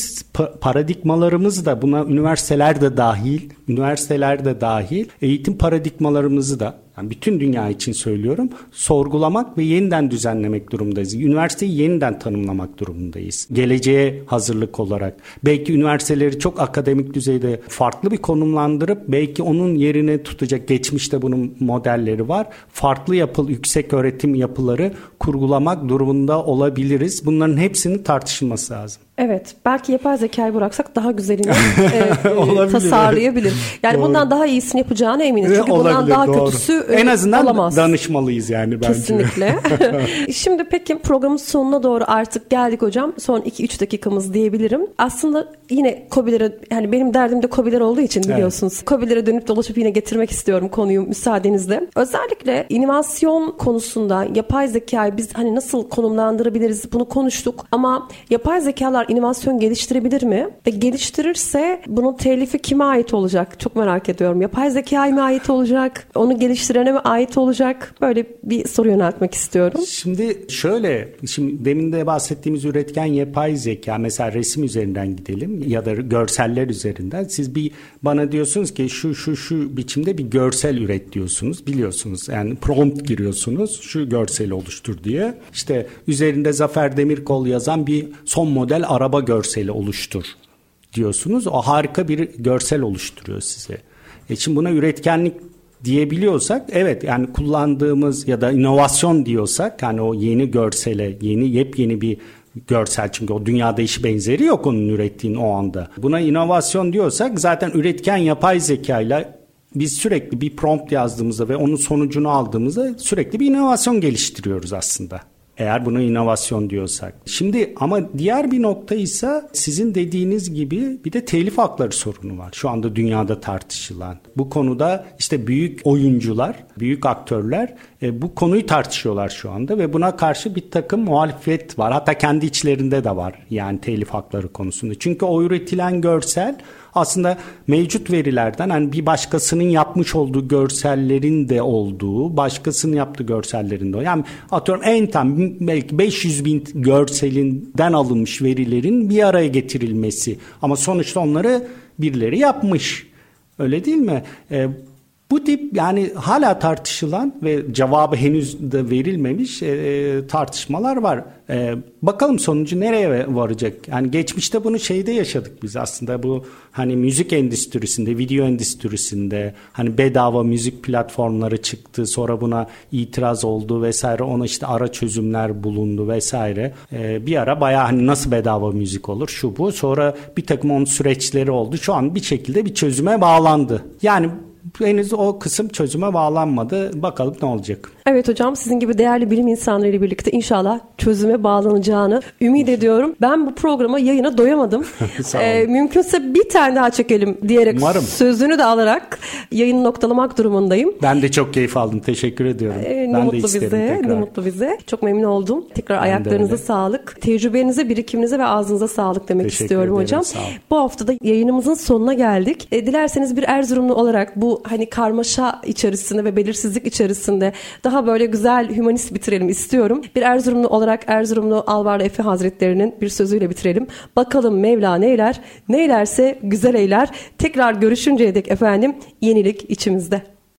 Speaker 3: paradigmalarımız da buna üniversiteler de dahil, üniversiteler de dahil eğitim paradigmalarımızı da yani bütün dünya için söylüyorum sorgulamak ve yeniden düzenlemek durumundayız. Üniversiteyi yeniden tanımlamak durumundayız. Geleceğe hazırlık olarak. Belki üniversiteleri çok akademik düzeyde farklı bir konumlandırıp belki onun yerine tutacak geçmişte bunun modelleri var. Farklı yapıl yüksek öğretim yapıları kurgulamak durumunda olabiliriz. Bunların hepsinin tartışılması lazım.
Speaker 2: Evet, belki yapay zekayı bıraksak daha güzelini (laughs) e, e, tasarlayabilir. Yani doğru. bundan daha iyisini yapacağına eminiz. Çünkü Olabilir, bundan daha doğru. kötüsü
Speaker 3: en azından olamaz. danışmalıyız yani bence.
Speaker 2: Kesinlikle. (laughs) (laughs) Şimdi peki programın sonuna doğru artık geldik hocam. Son 2-3 dakikamız diyebilirim. Aslında yine COBİ'lere yani benim derdim de COBİ'ler olduğu için biliyorsunuz. Evet. COBİ'lere dönüp dolaşıp yine getirmek istiyorum konuyu müsaadenizle. Özellikle inovasyon konusunda yapay zekayı biz hani nasıl konumlandırabiliriz bunu konuştuk ama yapay zekalar inovasyon geliştirebilir mi? Ve geliştirirse bunun telifi kime ait olacak? Çok merak ediyorum. Yapay zekaya mı ait olacak? Onu geliştirene mi ait olacak? Böyle bir soru yöneltmek istiyorum.
Speaker 3: Şimdi şöyle, şimdi demin de bahsettiğimiz üretken yapay zeka mesela resim üzerinden gidelim ya da görseller üzerinden siz bir bana diyorsunuz ki şu şu şu biçimde bir görsel üret diyorsunuz. Biliyorsunuz yani prompt giriyorsunuz şu görseli oluştur diye. İşte üzerinde Zafer Demirkol yazan bir son model araba görseli oluştur diyorsunuz. O harika bir görsel oluşturuyor size. E şimdi buna üretkenlik diyebiliyorsak evet yani kullandığımız ya da inovasyon diyorsak yani o yeni görsele yeni yepyeni bir görsel çünkü o dünyada işi benzeri yok onun ürettiğin o anda. Buna inovasyon diyorsak zaten üretken yapay zekayla biz sürekli bir prompt yazdığımızda ve onun sonucunu aldığımızda sürekli bir inovasyon geliştiriyoruz aslında. Eğer bunu inovasyon diyorsak. Şimdi ama diğer bir nokta ise sizin dediğiniz gibi bir de telif hakları sorunu var. Şu anda dünyada tartışılan. Bu konuda işte büyük oyuncular, büyük aktörler e, bu konuyu tartışıyorlar şu anda ve buna karşı bir takım muhalefet var. Hatta kendi içlerinde de var yani telif hakları konusunda. Çünkü o üretilen görsel aslında mevcut verilerden hani bir başkasının yapmış olduğu görsellerin de olduğu, başkasının yaptığı görsellerin de yani atıyorum en tam belki 500 bin görselinden alınmış verilerin bir araya getirilmesi ama sonuçta onları birileri yapmış. Öyle değil mi? Ee, Bu tip yani hala tartışılan ve cevabı henüz de verilmemiş e, tartışmalar var. E, bakalım sonucu nereye varacak? Yani geçmişte bunu şeyde yaşadık biz aslında bu hani müzik endüstrisinde, video endüstrisinde hani bedava müzik platformları çıktı. Sonra buna itiraz oldu vesaire. Ona işte ara çözümler bulundu vesaire. E, bir ara bayağı hani nasıl bedava müzik olur şu bu. Sonra bir takım onun süreçleri oldu. Şu an bir şekilde bir çözüme bağlandı. Yani henüz o kısım çözüme bağlanmadı. Bakalım ne olacak.
Speaker 2: Evet hocam sizin gibi değerli bilim insanlarıyla birlikte inşallah çözüme bağlanacağını ümit ediyorum. Ben bu programa yayına doyamadım. (laughs) ee, mümkünse bir tane daha çekelim diyerek Umarım. sözünü de alarak yayını noktalamak durumundayım.
Speaker 3: Ben de çok keyif aldım. Teşekkür ediyorum.
Speaker 2: Ee, ne
Speaker 3: ben
Speaker 2: mutlu bize. Tekrar. Ne mutlu bize. Çok memnun oldum. Tekrar ben ayaklarınıza sağlık. Tecrübenize, birikiminize ve ağzınıza sağlık demek Teşekkür istiyorum ederim, hocam. Bu hafta da yayınımızın sonuna geldik. E, dilerseniz bir Erzurumlu olarak bu hani karmaşa içerisinde ve belirsizlik içerisinde daha böyle güzel hümanist bitirelim istiyorum. Bir Erzurumlu olarak Erzurumlu Alvarlı Efe Hazretleri'nin bir sözüyle bitirelim. Bakalım Mevla neyler? Neylerse güzel eyler. Tekrar görüşünceye dek efendim yenilik içimizde.